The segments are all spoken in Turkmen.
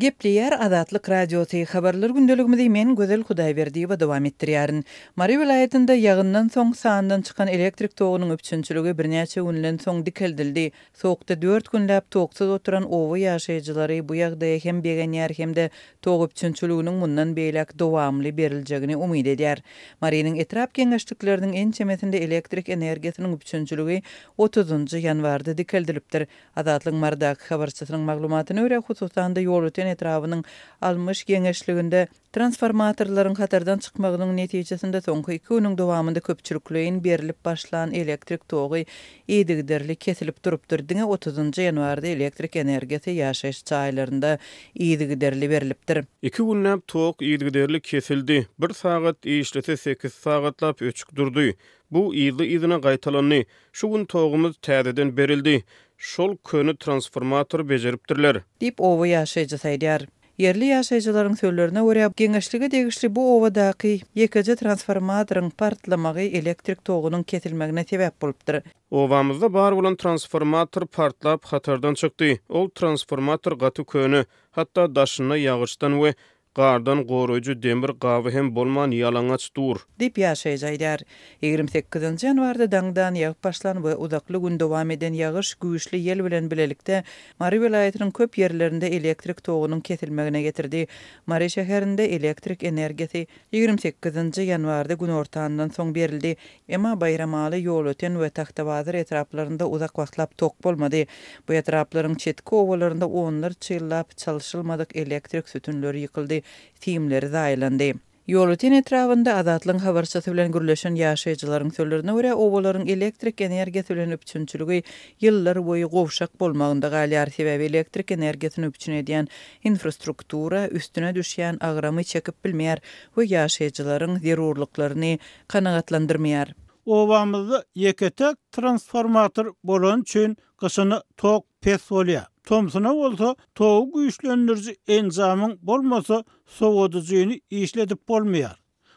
Gepleýär Azatlyk Radiosy, Habarlar gündeligimizi men Gözel Hudaýberdiýewa dowam etdirýärin. Mary welaýatynda ýagyndan soň sandan çykan elektrik togunyň üpjünçiligi birnäçe günden soň dikeldildi. Tokda dört günläp toksuz oturan oba ýaşaýjylary bu ýagdaýa hem begenýär hem-de tok üpjünçiliginiň mundan beýläk dowamly beriljegini umyt edýär. Marynyň etrap geňeşlikleriniň ençemesinde elektrik energiýasynyň üpjünçiligi otuzynjy ýanwarda dikeldilipdir, Azatlygyň Marydaky habarçysynyň maglumatyna görä, hususan-da, Ýolöten etrabynyň Almyş geňeşliginde transformatorlaryň hatardan çykmagynyň netijesinde soňky iki günüň dowamynda köpçülikleýin berlip başlan elektrik togy yzygiderli kesilip durupdyr, diňe otuzynjy ýanwarda elektrik energiýasy ýaşaýyş jaýlarynda yzygiderli berlipdir. Iki günläp tok yzygiderli kesildi, bir sagat işlese sekiz sagatlap öçük durdy. Bu yzly-yzyna gaýtalandy. Şu gün togumyz täzeden berildi. Şol köne transformatory bejeripdirler. Diýip, oba ýaşaýjysy aýdýar. Ýerli ýaşaýjylaryň sözlerine görä, geňeşlige degişli bu obadaky ýekeje transformatoryň partlamagy elektrik togunyň kesilmegine sebäp bolupdyr. Obamyzda bar bolan transformator partlap hatardan çykdy. Ol transformator gaty köne, hatda daşynda ýagyşdan we Gardan goraýjy demir gaby hem bolman ýalaňaç dur. Diýip, ýaşaýjy aýdýar. Ýigrimi sekizinji ýanwarda daňdan ýagyp başlan we uzakly gün dowam eden ýagyş güýçli ýel bilen bilelikde Mary welaýatynyň köp ýerlerinde elektrik togunyň kesilmegine getirdi. Mary şäherinde elektrik energiýasy ýigrimi sekizinji ýanwarda günortandan soň berildi. Emma Baýramaly, Ýolöten we Tagtabazar etraplarynda uzak wagtlap tok bolmady. Bu etraplaryň çetki obalarynda onlarça ýyllap çalşylmadyk elektrik sütünleri ýykyldy, simleri zaýalandy. Ýolöten etrabynda Azatlygyň habarçysy bilen gürleşen ýaşaýjylaryň sözlerine görä, obalaryň elektrik energiýasy bilen üpjünçiligi ýyllar boýy gowşak bolmagynda galýar, sebäbi elektrik energiýasyny üpjün edýän infrastruktura üstüne düşýän agramy çekip bilmeýär we ýaşaýjylaryň zerurlyklaryny kanagatlandyrmaýar. Obamyzda ýeke-täk transformator bolany üçin gyşyna tok pes bolýar. Tomsuna bolsa togy güýçlendiriji enjamyň bolmasa sowadyjyny işledip bolmaýar.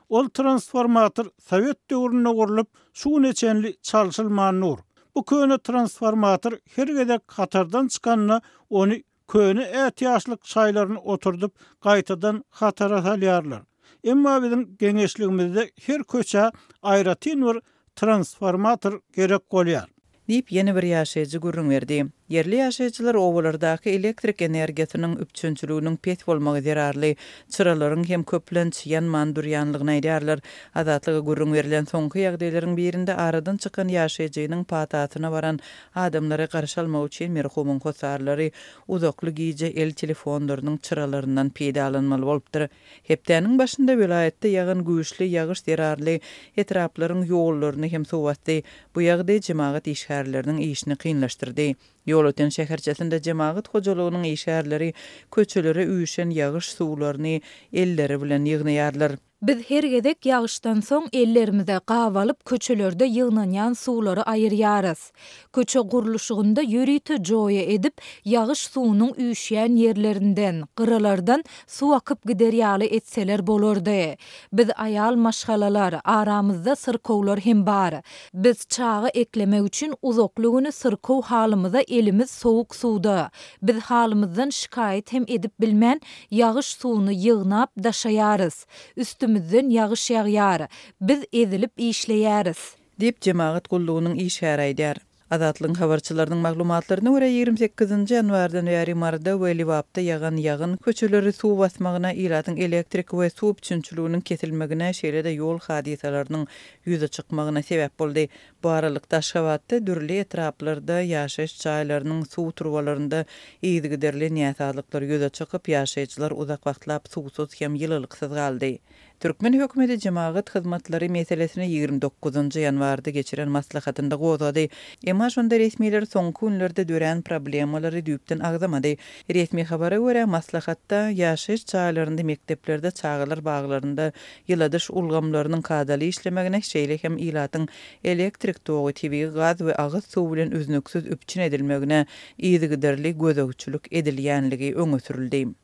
Ol transformator sowet döwründe gurlup, şu güne çenli çalşylman dur. Bu köne transformator her gezek hatardan çykanda ony Köne ätiýaçlyk çaýlaryny oturdyp, gaýtadan hatara salýarlar. Emma biziň geňeşligimizde her köçä aýratyn bir transformator gerek bolýar. Diýip, ýene bir ýaşaýjy gürrüň berdi. Ýerli ýaşaýjylar obalardaky elektrik energiýasynyň üpjünçiliginiň pes bolmagy zerarly, çyralaryň hem köplenç ýanman durýanlygyny aýdýarlar. Azatlyga gürrüň berilen soňky ýagdaýlaryň birinde aradan çykan ýaşaýjynyň patasyna baran Adamlary garşy almak üçin merhumyň hossarlary uzakly gije el telefonlarynyň çyralaryndan peýdalanmaly bolupdyr. Hepdäniň başynda welaýatda ýagan güýçli ýagyş zerarly etraplaryň ýollaryny hem suw basdy. Bu ýagdaý jemagat işgärleriniň işini kynlaşdyrdy. Ýolöten şäherçesinde jemagat hojalygynyň işgärleri köçelere üýşen ýagyş suwlaryny elleri bilen ýygnaýarlar. Biz her gezek ýagyşdan soň ellerimize gap alyp köçelerde ýygnanýan suwlary aýyrýarys. Köçe gurluşygynda ýörite joýa edip, ýagyş suwunyň üýşýän ýerlerinden, gyralardan suw akyp gider ýaly etseler bolardy. Biz aýal maşgalalar, aramyzda syrkawlar hem bar. Biz çaga eklemek üçin uzakly güni syrkaw halymyza elimiz sowuk suwda. Biz halymyzdan şikaýat hem edip bilmän, Ýagyş suwuny ýygnap daşaýarys. Üstümizden ýagyş ýagýar. Biz ezilip işleýäris. Diýip, jemagat gullugynyň işgäri aýdýar. Azatlygyň habarçylarynyň maglumatlaryna görä, ýigrimi sekizinji ýanwardan bäri Maryda we Lebapda ýagan ýagyn köçeleri suw basmagyna, ilatyň elektrik we suw üpjünçiliginiň kesilmegine, şeýle-de ýol hadysalarynyň ýüze çykmagyna sebäp boldy. Bu aralykda Aşgabatda dürli etraplarda ýaşaýyş jaýlarynyň suw turbalarynda yzygiderli näsazlyklar ýüze çykyp, ýaşaýjylar uzak wagtlap suwsuz hem ýylylyksyz galdy. Türkmen hökümeti jemagat hyzmatlary meselesini ýigrimi dokuzynjy ýanwarda geçiren maslahatynda gozgady, emma şonda resmiler soňky günlerde dörän problemalary düýpden agzamady. Resmi habara görä, maslahatda ýaşaýyş jaýlarynda, mekdeplerde, çagalar baglarynda ýyladyş ulgamlarynyň kadaly işlemegine, şeýle hem ilatyň elektrik togy, tebigy gaz we agyz suwy bilen üznüksiz üpjün edilmegine yzygiderli gözegçilik edilýänligi öňe sürüldi.